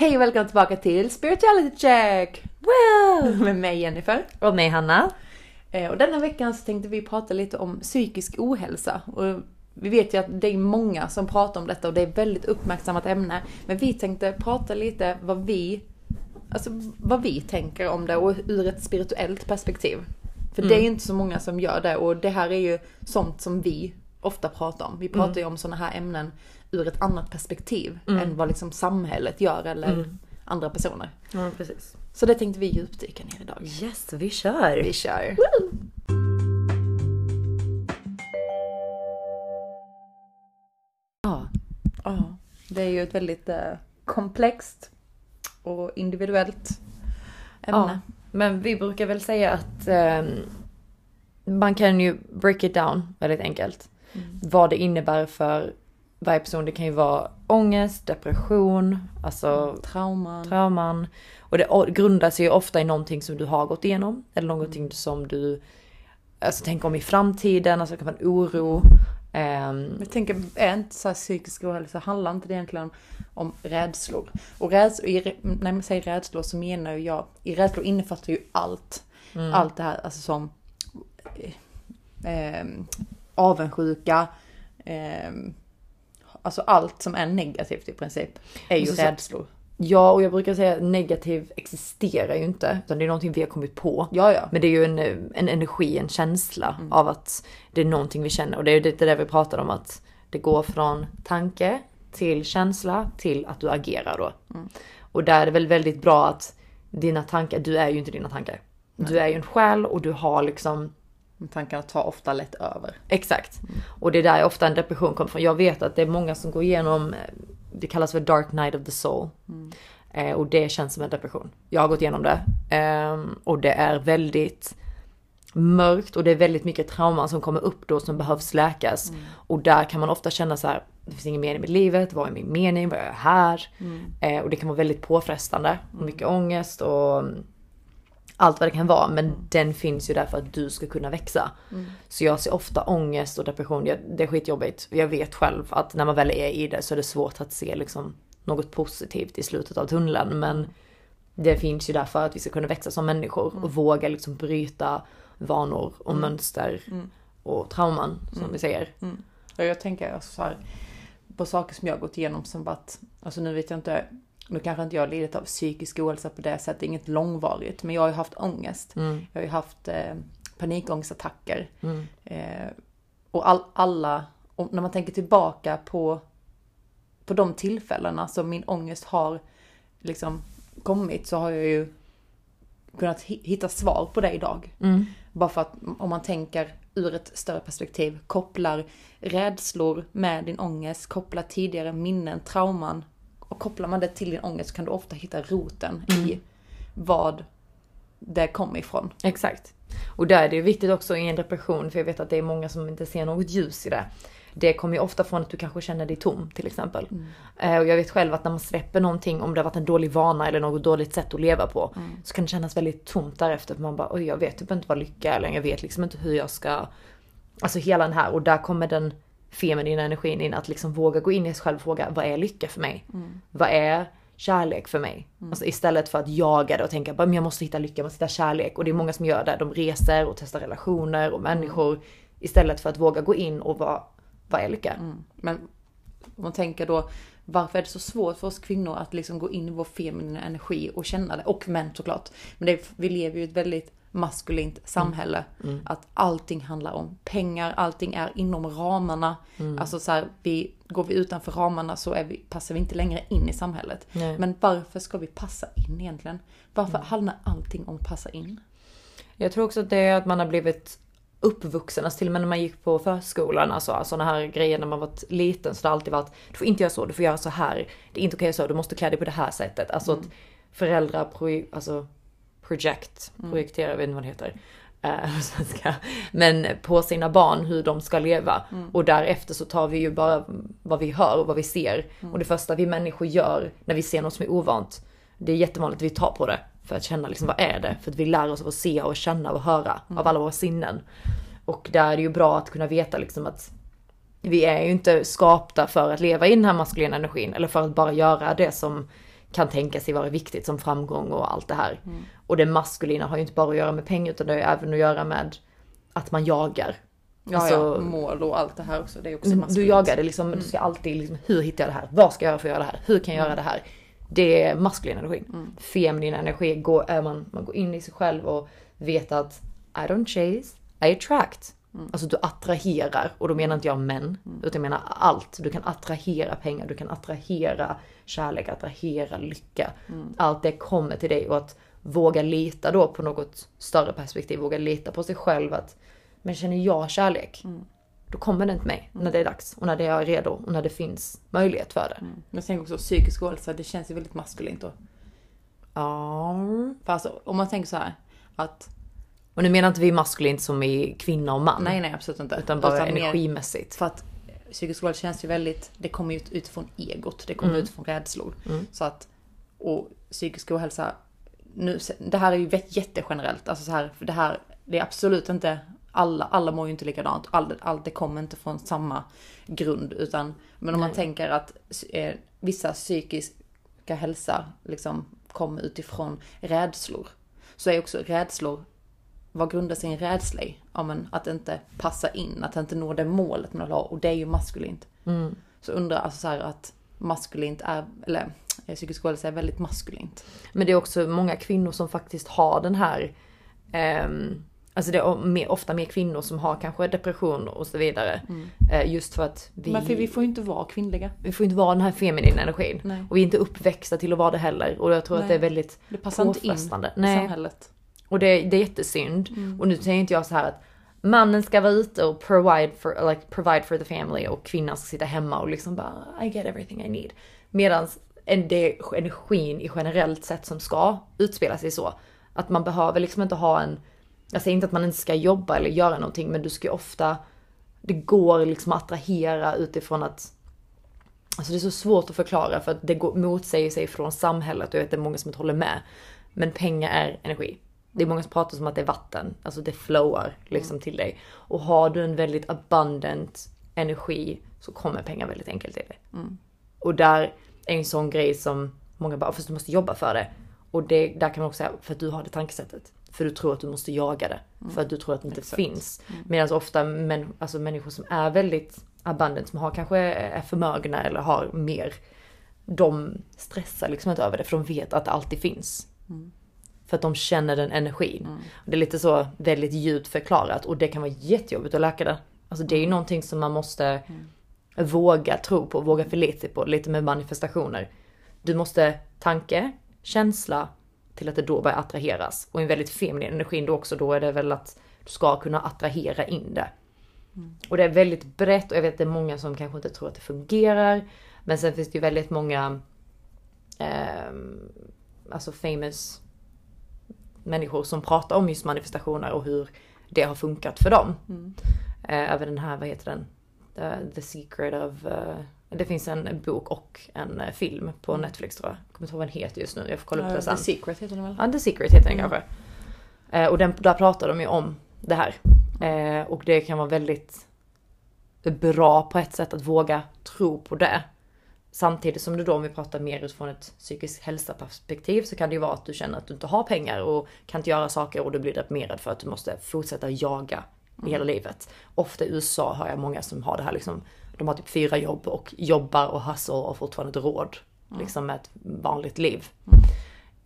Hej och välkomna tillbaka till Spirituality Check! Wow! Med mig Jennifer. Och mig Hanna. Eh, Och denna veckan så tänkte vi prata lite om psykisk ohälsa. Och vi vet ju att det är många som pratar om detta och det är ett väldigt uppmärksammat ämne. Men vi tänkte prata lite vad vi, alltså vad vi tänker om det och ur ett spirituellt perspektiv. För det är ju inte så många som gör det och det här är ju sånt som vi ofta pratar om. Vi pratar ju om sådana här ämnen ur ett annat perspektiv än vad liksom samhället gör eller andra personer. Ja, precis. Så det tänkte vi djupdyka ner idag. Yes, vi kör! Vi kör. Ja, ja, det är ju ett väldigt eh, komplext och individuellt Ja, ämne. men vi brukar väl säga att ehm, man kan ju break it down väldigt enkelt. Vad det innebär för varje person. Det kan ju vara ångest, depression, alltså Trauman. trauman. Och det grundar sig ju ofta i någonting som du har gått igenom. Eller någonting som du alltså, tänker om i framtiden. Alltså det kan vara en oro. Ehm, Jag tänker, är inte så här psykisk ohälsa, handlar inte det egentligen om, rädslor? Och räds, i, när man säger rädslor så menar ju jag, i rädslor innefattar ju allt. Allt det här, alltså som eh, avundsjuka, eh, alltså allt som är negativt i princip är ju Och så- så- rädslor. Ja, och jag brukar säga att negativ existerar ju inte. Utan det är någonting vi har kommit på. Ja, ja. Men det är ju en, en energi, en känsla av att det är någonting vi känner. Och det är ju det, där vi pratar om att det går från tanke till känsla till att du agerar då. Och där är det väl väldigt bra att dina tankar, du är ju inte dina tankar. Du är ju en själ och du har liksom Tankarna tar ofta lätt över. Exakt. Och det är där ofta en depression kommer från. Jag vet att det är många som går igenom, eh, det kallas för dark night of the soul. Eh, och det känns som en depression. Jag har gått igenom det. Ehm, och det är väldigt mörkt och det är väldigt mycket trauman som kommer upp då som behövs läkas. Och där kan man ofta känna så här, det finns ingen mening med livet, vad är min mening, vad är jag här? Eh, och det kan vara väldigt påfrestande. Och mycket ångest och allt vad det kan vara. Men den finns ju där för att du ska kunna växa. Så jag ser ofta ångest och depression. Det är skitjobbigt. Jag vet själv att när man väl är i det så är det svårt att se liksom något positivt i slutet av tunneln. Men det finns ju där för att vi ska kunna växa som människor och våga liksom bryta vanor och mönster och trauman som vi säger. Jag tänker alltså så här, på saker som jag har gått igenom som varit, alltså nu vet jag inte, nu kanske inte jag har lidit av psykisk ohälsa på det sättet, inget långvarigt, men jag har ju haft ångest. Jag har ju haft eh, panikångestattacker. Eh, och all, alla, och när man tänker tillbaka på, på de tillfällena som min ångest har liksom kommit så har jag ju kunnat hi- hitta svar på det idag. Bara för att om man tänker ur ett större perspektiv, kopplar rädslor med din ångest, kopplar tidigare minnen, trauman och kopplar man det till din ångest så kan du ofta hitta roten i vad det kommer ifrån. Exakt. Och där är det ju viktigt också i en depression, för jag vet att det är många som inte ser något ljus i det. Det kommer ju ofta från att du kanske känner dig tom till exempel. Eh, och jag vet själv att när man släpper någonting, om det har varit en dålig vana eller något dåligt sätt att leva på, så kan det kännas väldigt tomt därefter. För man bara, oj jag vet typ inte vad lycka är eller jag vet liksom inte hur jag ska... Alltså hela den här, och där kommer den feminina energin in, att liksom våga gå in i sig själv och fråga, vad är lycka för mig? Vad är kärlek för mig? Alltså istället för att jaga det och tänka, men jag måste hitta lycka, jag måste hitta kärlek. Och det är många som gör det, de reser och testar relationer och människor. Istället för att våga gå in och vara, vad är lycka? Men om man tänker då, varför är det så svårt för oss kvinnor att liksom gå in i vår feminina energi och känna det? Och män såklart. Men det, vi lever ju i ett väldigt maskulint samhälle. Att allting handlar om pengar, allting är inom ramarna. Alltså så här, vi, går vi utanför ramarna så är vi, passar vi inte längre in i samhället. Nej. Men varför ska vi passa in egentligen? Varför handlar allting om att passa in? Jag tror också att det är att man har blivit uppvuxen, alltså till och med när man gick på förskolan, alltså sådana här grejer när man var liten så det har alltid varit, du får inte göra så, du får göra så här, det är inte okej så, du måste klä dig på det här sättet. Alltså att föräldrar alltså project, projekterar, jag vet inte vad det heter. svenska. Men på sina barn hur de ska leva. Och därefter så tar vi ju bara vad vi hör och vad vi ser. Och det första vi människor gör när vi ser något som är ovant, det är jättevanligt att vi tar på det. För att känna liksom, vad är det? För att vi lär oss av att se och känna och höra av alla våra sinnen. Och där är det ju bra att kunna veta liksom att vi är ju inte skapta för att leva i den här maskulina energin eller för att bara göra det som kan tänka sig vara viktigt som framgång och allt det här. Och det maskulina har ju inte bara att göra med pengar utan det har ju även att göra med att man jagar. Ja, Alltså- ja, mål och allt det här också. Det är också du maskulint. jagar det liksom, du ska alltid liksom, hur hittar jag det här? Vad ska jag göra för att göra det här? Hur kan jag göra det här? Det är maskulin energi. Feminin energi går, är man, man går in i sig själv och vet att I don't chase, I attract. Alltså du attraherar och då menar inte jag män, utan jag menar allt. Du kan attrahera pengar, du kan attrahera kärlek, attrahera lycka. Allt det kommer till dig och att våga lita då på något större perspektiv, våga lita på sig själv att men känner jag kärlek, då kommer den till mig när det är dags och när det är redo och när det finns möjlighet för det. Men jag tänker också psykisk ohälsa, det känns ju väldigt maskulint då. Ja. För alltså, om man tänker så här att Och nu menar inte vi maskulint som i kvinna och man. nej, nej absolut inte. Utan bara mer- energimässigt. För att psykisk ohälsa känns ju väldigt, det kommer ju ut utifrån egot, det kommer Mm. utifrån rädslor. Så att, och psykisk ohälsa, nu, det här är ju jättegenerellt, alltså så här, för det här, det är absolut inte alla, alla mår ju inte likadant, allt, allt det kommer inte från samma grund utan, men om man Nej. tänker att eh, vissa psykiska hälsa liksom kommer utifrån rädslor, så är också rädslor vad grundar sin rädsla i? Ja, men att inte passa in, att inte nå det målet man vill ha och det är ju maskulint. Mm. Så undrar alltså så att maskulint är, eller eh, psykisk ohälsa är väldigt maskulint. Men det är också många kvinnor som faktiskt har den här ehm, Alltså det är mer, ofta mer kvinnor som har kanske depression och så vidare. Eh, just för att vi, Men för vi får ju inte vara kvinnliga. vi får inte vara den här feminina energin. Nej. Och vi är inte uppväxta till att vara det heller. Och jag tror att Nej. det är väldigt Det passar inte in påfrestande. i Nej. samhället. Och det, det är jättesynd. Och nu säger inte jag så här att mannen ska vara ute och provide for, like, provide for the family och kvinnan ska sitta hemma och liksom bara I get everything I need. Medan det är energin i generellt sett som ska utspela sig så. Att man behöver liksom inte ha en, jag säger inte att man inte ska jobba eller göra någonting men du ska ju ofta, det går liksom att attrahera utifrån att Alltså det är så svårt att förklara för att det går, motsäger sig från samhället och jag vet att det är många som inte håller med. Men pengar är energi. Det är många som pratar som att det är vatten, alltså det flowar liksom till dig. Och har du en väldigt abundant energi så kommer pengar väldigt enkelt till dig. Och där är en sån grej som många bara, fast du måste jobba för det. Och det, där kan man också säga, för att du har det tankesättet. För du tror att du måste jaga det. För att du tror att det inte Exakt. finns. Medan ofta män, alltså människor som är väldigt abundant, som har kanske är förmögna eller har mer. De stressar liksom inte över det för de vet att det alltid finns. För att de känner den energin. Det är lite så väldigt djupt förklarat och det kan vara jättejobbigt att läka det. Alltså det är ju någonting som man måste våga tro på, våga förlita sig på, lite med manifestationer. Du måste tanke, känsla till att det då börjar attraheras. Och en väldigt feminin energin då också, då är det väl att du ska kunna attrahera in det. Och det är väldigt brett och jag vet att det är många som kanske inte tror att det fungerar. Men sen finns det ju väldigt många ehm, alltså famous människor som pratar om just manifestationer och hur det har funkat för dem. Eh, även den här, vad heter den? The, The Secret of... eh, det finns en bok och en eh, film på Netflix tror jag. Jag kommer inte ihåg vad den heter just nu, jag får kolla upp det Uh, sen. The Secret heter den väl? Ja, The Secret heter den kanske. Eh, och den, där pratar de ju om det här. Eh, och det kan vara väldigt bra på ett sätt att våga tro på det. Samtidigt som du då, om vi pratar mer utifrån ett psykisk hälsa-perspektiv, så kan det ju vara att du känner att du inte har pengar och kan inte göra saker och du blir deprimerad för att du måste fortsätta jaga i hela livet. Ofta i USA har jag många som har det här liksom, de har typ fyra jobb och jobbar och hustlar och fortfarande inte råd liksom med ett vanligt liv. Men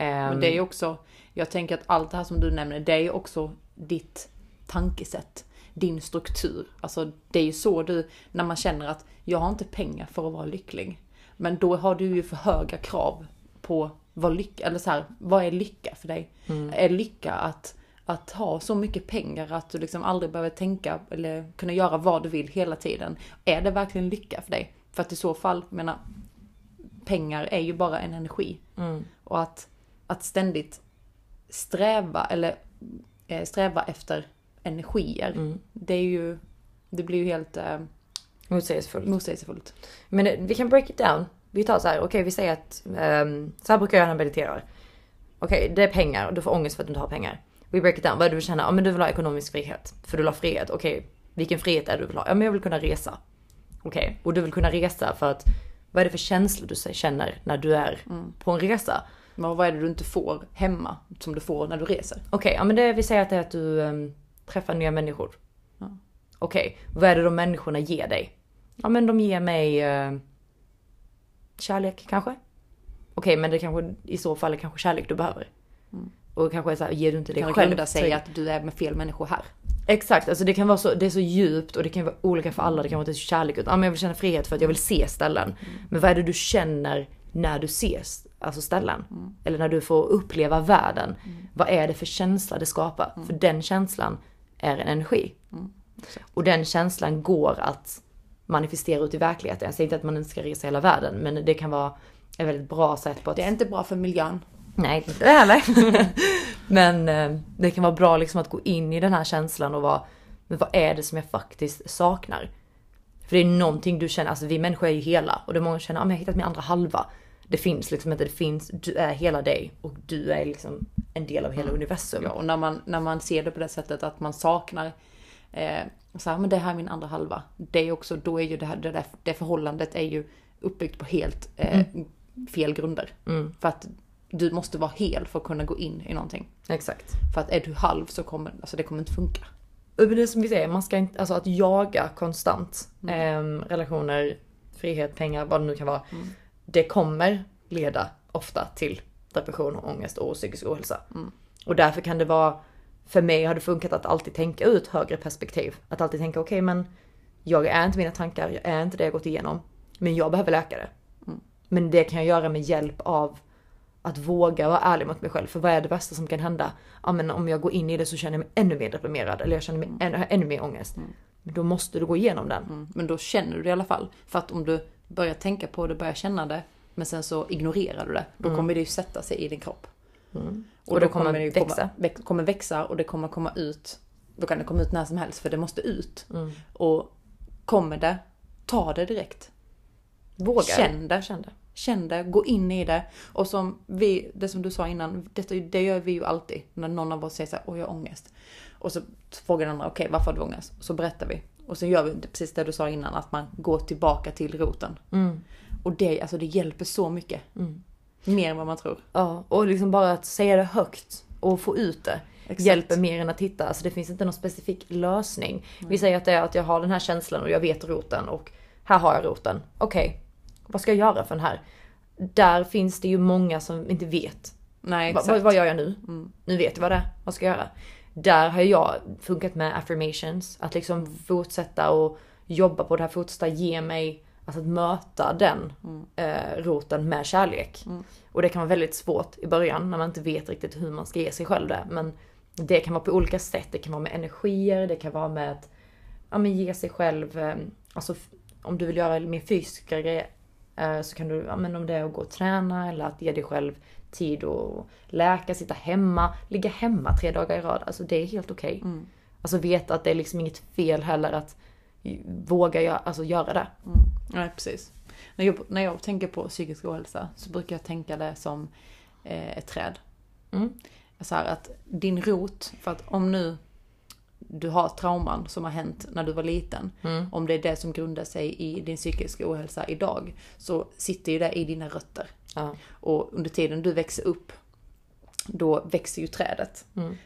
Ehm, det är ju också, jag tänker att allt det här som du nämner, det är ju också ditt tankesätt. Din struktur. Alltså det är ju så du, när man känner att jag har inte pengar för att vara lycklig. Men då har du ju för höga krav på vad lycka, eller så här, vad är lycka för dig? Är lycka att, att ha så mycket pengar att du liksom aldrig behöver tänka eller kunna göra vad du vill hela tiden? Är det verkligen lycka för dig? För att i så fall, jag menar, pengar är ju bara en energi. Och att, att ständigt sträva eller eh, sträva efter energier. Det är ju, det blir ju helt eh, Motsägelsefullt. motsägelsefullt. Men vi kan break it down. Vi tar så här, okej vi säger att ehm, så här brukar jag när jag mediterar. Okej, det är pengar och du får ångest för att du inte har pengar. We break it down. Vad är det du vill känna? Ja men du vill ha ekonomisk frihet. För du vill ha frihet. Okej, vilken frihet är det du vill ha? Ja men jag vill kunna resa. Okej, och du vill kunna resa för att Vad är det för känslor du känner när du är på en resa? Men vad är det du inte får hemma som du får när du reser? Okej, ja men det vi säger att det är att du ehm, träffar nya människor. Okej, vad är det de människorna ger dig? Ja men de ger mig eh, kärlek kanske? Okej, men det kanske i så fall är kanske kärlek du behöver. Och kanske så här, ger du inte Kan det själv grunda sig trygg- i att du är med fel människor här? Exakt, alltså det kan vara så, det är så djupt och det kan vara olika för alla. Det kan vara inte kärlek utan ja, men jag vill känna frihet för att jag vill se ställen. Men vad är det du känner när du ses, alltså ställen? Eller när du får uppleva världen. Vad är det för känsla det skapar? För den känslan är en energi. Och den känslan går att manifestera ut i verkligheten. Jag säger inte att man inte ska resa hela världen, men det kan vara ett väldigt bra sätt på att Det är inte bra för miljön. Nej, inte heller. Men eh, det kan vara bra liksom att gå in i den här känslan och vara, men vad är det som jag faktiskt saknar? För det är någonting du känner, alltså vi människor är ju hela och det är många som känner, ah, men jag har hittat min andra halva. Det finns liksom inte, det finns, du är hela dig och du är liksom en del av hela universum. Ja, och när man, när man ser det på det sättet att man saknar eh, så här, men det här är min andra halva. Det är också, då är ju det här, det, där, det förhållandet är ju uppbyggt på helt eh, fel grunder. För att du måste vara hel för att kunna gå in i någonting. Exakt. För att är du halv så kommer, alltså det kommer inte funka. Och Det som vi säger, man ska inte, alltså att jaga konstant ehm, relationer, frihet, pengar, vad det nu kan vara. Det kommer leda ofta till depression, ångest och psykisk ohälsa. Och därför kan det vara, för mig har det funkat att alltid tänka ut högre perspektiv. Att alltid tänka, okej men jag är inte mina tankar, jag är inte det jag gått igenom. Men jag behöver läka det. Men det kan jag göra med hjälp av att våga vara ärlig mot mig själv. För vad är det värsta som kan hända? Ja men om jag går in i det så känner jag mig ännu mer deprimerad eller jag känner mig ännu, har ännu mer ångest. Men då måste du gå igenom den. Mm. Men då känner du det i alla fall. För att om du börjar tänka på det, börjar känna det, men sen så ignorerar du det, då kommer det ju sätta sig i din kropp. Och det kommer ju växa. Komma, kommer växa och det kommer komma ut. Då kan det komma ut när som helst för det måste ut. Och kommer det, ta det direkt. Våga. Känn det. Känn det. Känn det, gå in i det. Och som vi, det som du sa innan, detta, det gör vi ju alltid. När någon av oss säger såhär, åh jag har ångest. Och så frågar den andra, okej varför har du ångest? Och så berättar vi. Och så gör vi precis det du sa innan, att man går tillbaka till roten. Och det, alltså det hjälper så mycket. Mer än vad man tror. Ja, och liksom bara att säga det högt och få ut det. Exakt. Hjälper mer än att titta. Alltså det finns inte någon specifik lösning. Vi säger att det är att jag har den här känslan och jag vet roten och här har jag roten. Okej, vad ska jag göra för den här? Där finns det ju många som inte vet. Nej Va, exakt. vad, gör jag nu? Nu vet jag vad det är. Vad ska jag göra? Där har jag funkat med affirmations. Att liksom fortsätta och jobba på det här, fortsätta ge mig, alltså att möta den eh, roten med kärlek. Och det kan vara väldigt svårt i början när man inte vet riktigt hur man ska ge sig själv det. Men det kan vara på olika sätt. Det kan vara med energier, det kan vara med att ja, men ge sig själv, eh, alltså om du vill göra mer fysiska grejer eh, så kan du, ja men om det är att gå och träna eller att ge dig själv tid att läka, sitta hemma, ligga hemma tre dagar i rad. Alltså det är helt okej. Alltså veta att det är liksom inget fel heller att våga göra, alltså göra det. Nej precis. När jag, när jag tänker på psykisk ohälsa så brukar jag tänka det som eh, ett träd. Mm. Så här att din rot, för att om nu du har trauman som har hänt när du var liten, om det är det som grundar sig i din psykiska ohälsa idag, så sitter ju det i dina rötter. Ja. Och under tiden du växer upp, då växer ju trädet.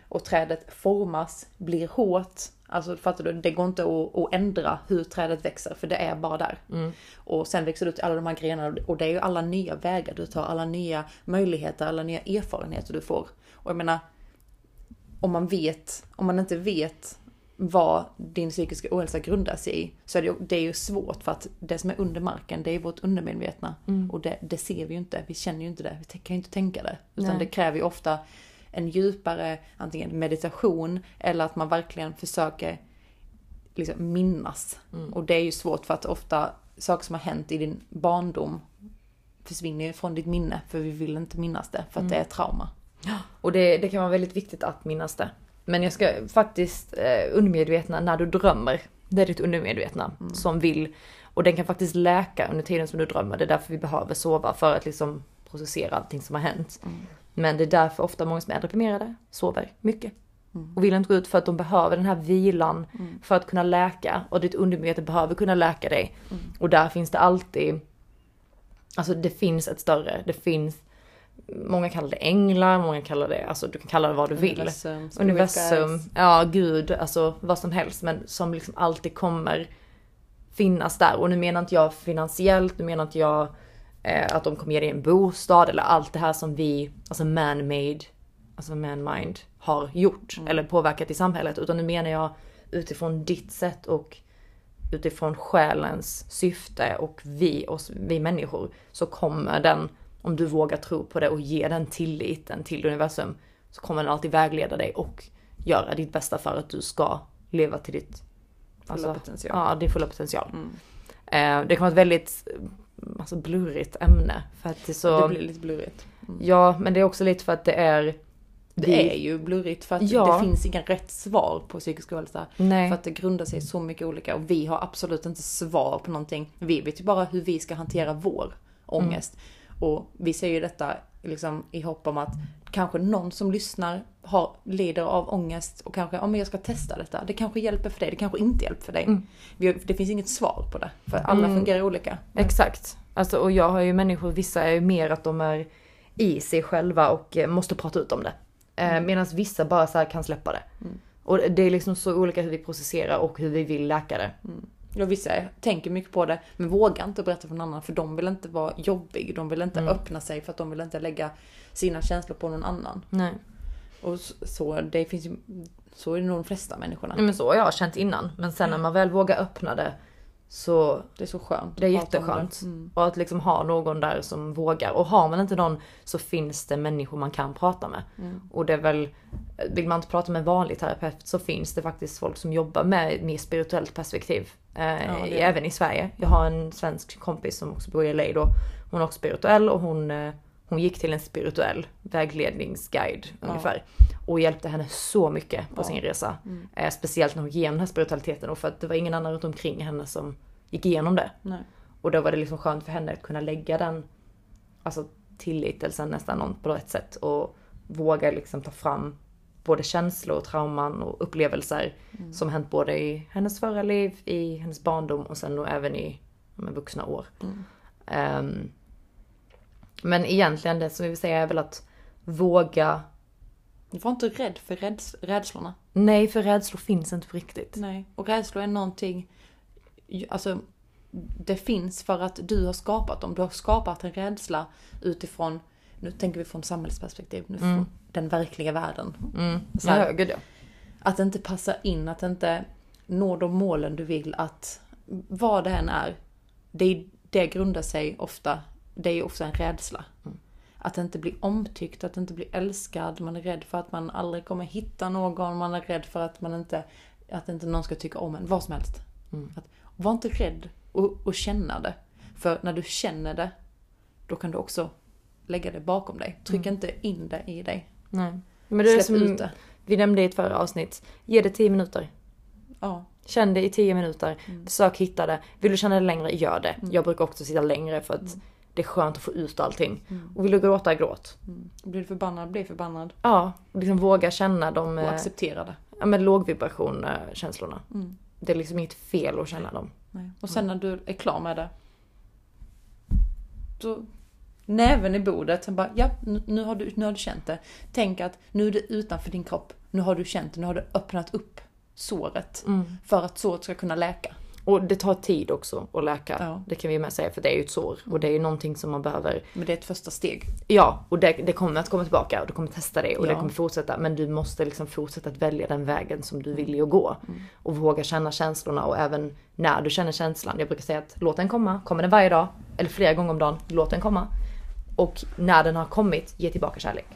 Och trädet formas, blir hårt. Alltså fattar du? Det går inte att, att ändra hur trädet växer, för det är bara där. Och sen växer du ut alla de här grenarna och det är ju alla nya vägar du tar, alla nya möjligheter, alla nya erfarenheter du får. Och jag menar, om man vet, om man inte vet vad din psykiska ohälsa grundar sig i, så är det, ju, det är ju svårt för att det som är under marken, det är vårt undermedvetna. Och det, det ser vi ju inte, vi känner ju inte det, vi kan ju inte tänka det. Utan Nej. det kräver ju ofta en djupare, antingen meditation, eller att man verkligen försöker liksom minnas. Och det är ju svårt för att ofta saker som har hänt i din barndom försvinner ju från ditt minne, för vi vill inte minnas det, för att det är trauma. Och det, det kan vara väldigt viktigt att minnas det. Men jag ska faktiskt eh, undermedvetna när du drömmer. Det är ditt undermedvetna som vill. Och den kan faktiskt läka under tiden som du drömmer. Det är därför vi behöver sova för att liksom processera allting som har hänt. Men det är därför ofta många som är deprimerade sover mycket. Och vill inte gå ut för att de behöver den här vilan för att kunna läka. Och ditt undermedvetna behöver kunna läka dig. Och där finns det alltid Alltså det finns ett större, det finns Många kallar det änglar, många kallar det, alltså du kan kalla det vad du vill. Universum, Universum, ja gud, alltså vad som helst men som liksom alltid kommer finnas där. Och nu menar inte jag finansiellt, nu menar inte jag att de kommer ge dig en bostad eller allt det här som vi, alltså man-made, alltså man-mind har gjort eller påverkat i samhället. Utan nu menar jag utifrån ditt sätt och utifrån själens syfte och vi, oss, vi människor, så kommer den, om du vågar tro på det och ge den tilliten till universum, så kommer den alltid vägleda dig och göra ditt bästa för att du ska leva till ditt Fulla potential. Ja, din fulla potential. Mm. Eh, det kan vara ett väldigt eh, alltså, blurrigt ämne. För att det är så... Det blir lite blurrigt. Mm. Ja, men det är också lite för att det är... Det är ju blurrigt för att Ja. det finns inga rätt svar på psykisk ohälsa. För att det grundar sig i så mycket olika och vi har absolut inte svar på någonting. Vi vet ju bara hur vi ska hantera vår ångest. Och vi säger ju detta liksom i hopp om att kanske någon som lyssnar har, lider av ångest och kanske, ja men jag ska testa detta. Det kanske hjälper för dig, det kanske inte hjälper för dig. Mm. Det finns inget svar på det. För alla Mm. fungerar olika. Exakt. Alltså, och jag har ju människor, vissa är ju mer att de är i sig själva och eh, måste prata ut om det. Eh, Medan vissa bara så kan släppa det. Mm. Och det är liksom så olika hur vi processerar och hur vi vill läka det. Ja, vissa tänker mycket på det, men vågar inte berätta för någon annan för de vill inte vara jobbig. De vill inte Mm. öppna sig för att de vill inte lägga sina känslor på någon annan. Nej. Och så, så det finns ju, så är det nog de flesta människorna. Nej, Men så har jag känt innan. Men sen när man väl vågar öppna det så Det är så skönt. Det är jätteskönt. Mm. Och att liksom ha någon där som vågar. Och har man inte någon så finns det människor man kan prata med. Mm. Och det är väl, vill man inte prata med en vanlig terapeut så finns det faktiskt folk som jobbar med mer spirituellt perspektiv. Eh, det. även i Sverige. Jag har en svensk kompis som också bor i LA då. Hon är också spirituell och hon, eh, hon gick till en spirituell vägledningsguide Ja. ungefär. Och hjälpte henne så mycket på Ja. sin resa. Mm. Eh, speciellt när hon gick igenom den här spiritualiteten och för att det var ingen annan runt omkring henne som gick igenom det. Nej. Och då var det liksom skönt för henne att kunna lägga den alltså tillitelsen nästan någon på ett sätt och våga liksom ta fram både känslor, trauman och upplevelser Mm. som hänt både i hennes förra liv, i hennes barndom och sen och även i med vuxna år. Mm. Ehm, men egentligen det som vi vill säga är väl att våga, Var inte rädd för räds, rädslorna. nej för rädslor finns inte på riktigt. Nej. Och rädslor är någonting, alltså det finns för att du har skapat dem. Du har skapat en rädsla utifrån, nu tänker vi från samhällsperspektiv, nu från Mm. den verkliga världen. Mm. Så här- Ja, gud ja. Att inte passa in, att inte nå de målen du vill, att vad det än är, det, det grundar sig ofta, det är ju också en rädsla. Mm. Att inte bli omtyckt, att inte bli älskad, man är rädd för att man aldrig kommer hitta någon, man är rädd för att man inte, att inte någon ska tycka om en, vad som helst. Mm. Att, var inte rädd och, och känna det. För när du känner det, då kan du också lägga det bakom dig. Tryck inte in det i dig. Nej. Men det är Släpp som ut det. vi nämnde i ett förra avsnitt. Ge det 10 minuter. Ja. Känn det i 10 minuter. Mm. Försök hitta det. Vill du känna det längre, gör det. Mm. Jag brukar också sitta längre för att Mm. Det är skönt att få ut allting. Mm. Och vill du gråta, gråt. Mm. Blir du förbannad, bli förbannad. Ja, och liksom våga känna de Och eh, acceptera det. ja, men lågvibration eh, känslorna. Mm. Det är liksom inget fel att känna dem. Nej. Och sen när du är klar med det. Så näven i bordet. Sen bara, ja nu, har du, nu har du känt det. Tänk att nu är det utanför din kropp. Nu har du känt det, nu har du öppnat upp såret. För att såret ska kunna läka. Och det tar tid också att läka. Ja. Det kan vi med säga för det är ju ett sår. Och det är ju någonting som man behöver Men det är ett första steg. Ja, och det, det kommer att komma tillbaka och du kommer testa det och det Ja. kommer fortsätta. Men du måste liksom fortsätta att välja den vägen som du vill att gå. Mm. Och våga känna känslorna och även när du känner känslan. Jag brukar säga att låt den komma. Kommer den varje dag eller flera gånger om dagen, låt den komma. Och när den har kommit, ge tillbaka kärlek.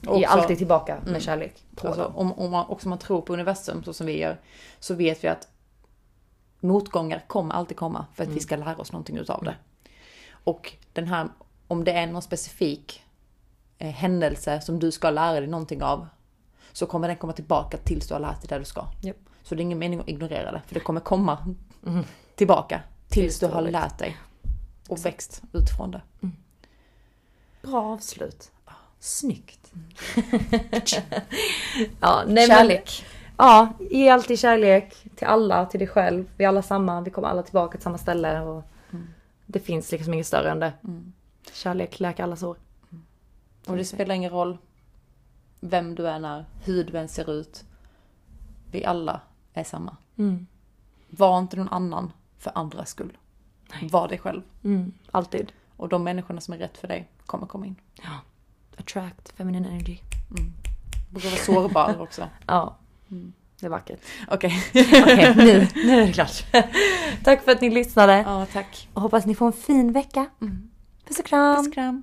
Ge också- alltid tillbaka med Mm. kärlek. På Alltså, om, om man också man tror på universum så som vi gör. Så vet vi att motgångar kommer alltid komma för att vi ska lära oss någonting utav det. Och den här, om det är någon specifik eh, händelse som du ska lära dig någonting av. Så kommer den komma tillbaka tills du har lärt dig det du ska. Japp. Så det är ingen mening att ignorera det. För det kommer komma Mm. tillbaka tills du har lärt dig. Och växt utifrån det. Bra avslut. Snyggt. ja, nej, Kärlek. Ja, ge alltid kärlek till alla, till dig själv. Vi är alla samma, vi kommer alla tillbaka till samma ställe. Och Det finns liksom inget större än det. Mm. Kärlek läker alla sår. Och det spelar ingen roll vem du är när, hur du än ser ut. Vi alla är samma. Mm. Var inte någon annan för andras skull. Var dig själv. Mm. Alltid. Och de människorna som är rätt för dig kommer komma in. Ja. Attract feminine energy. Brukar vara sårbar också. Ja. Det är vackert. Okej. Okej, nu, nu är det klart. Tack för att ni lyssnade. Ja, tack. Och hoppas ni får en fin vecka. Puss och kram. Puss och kram.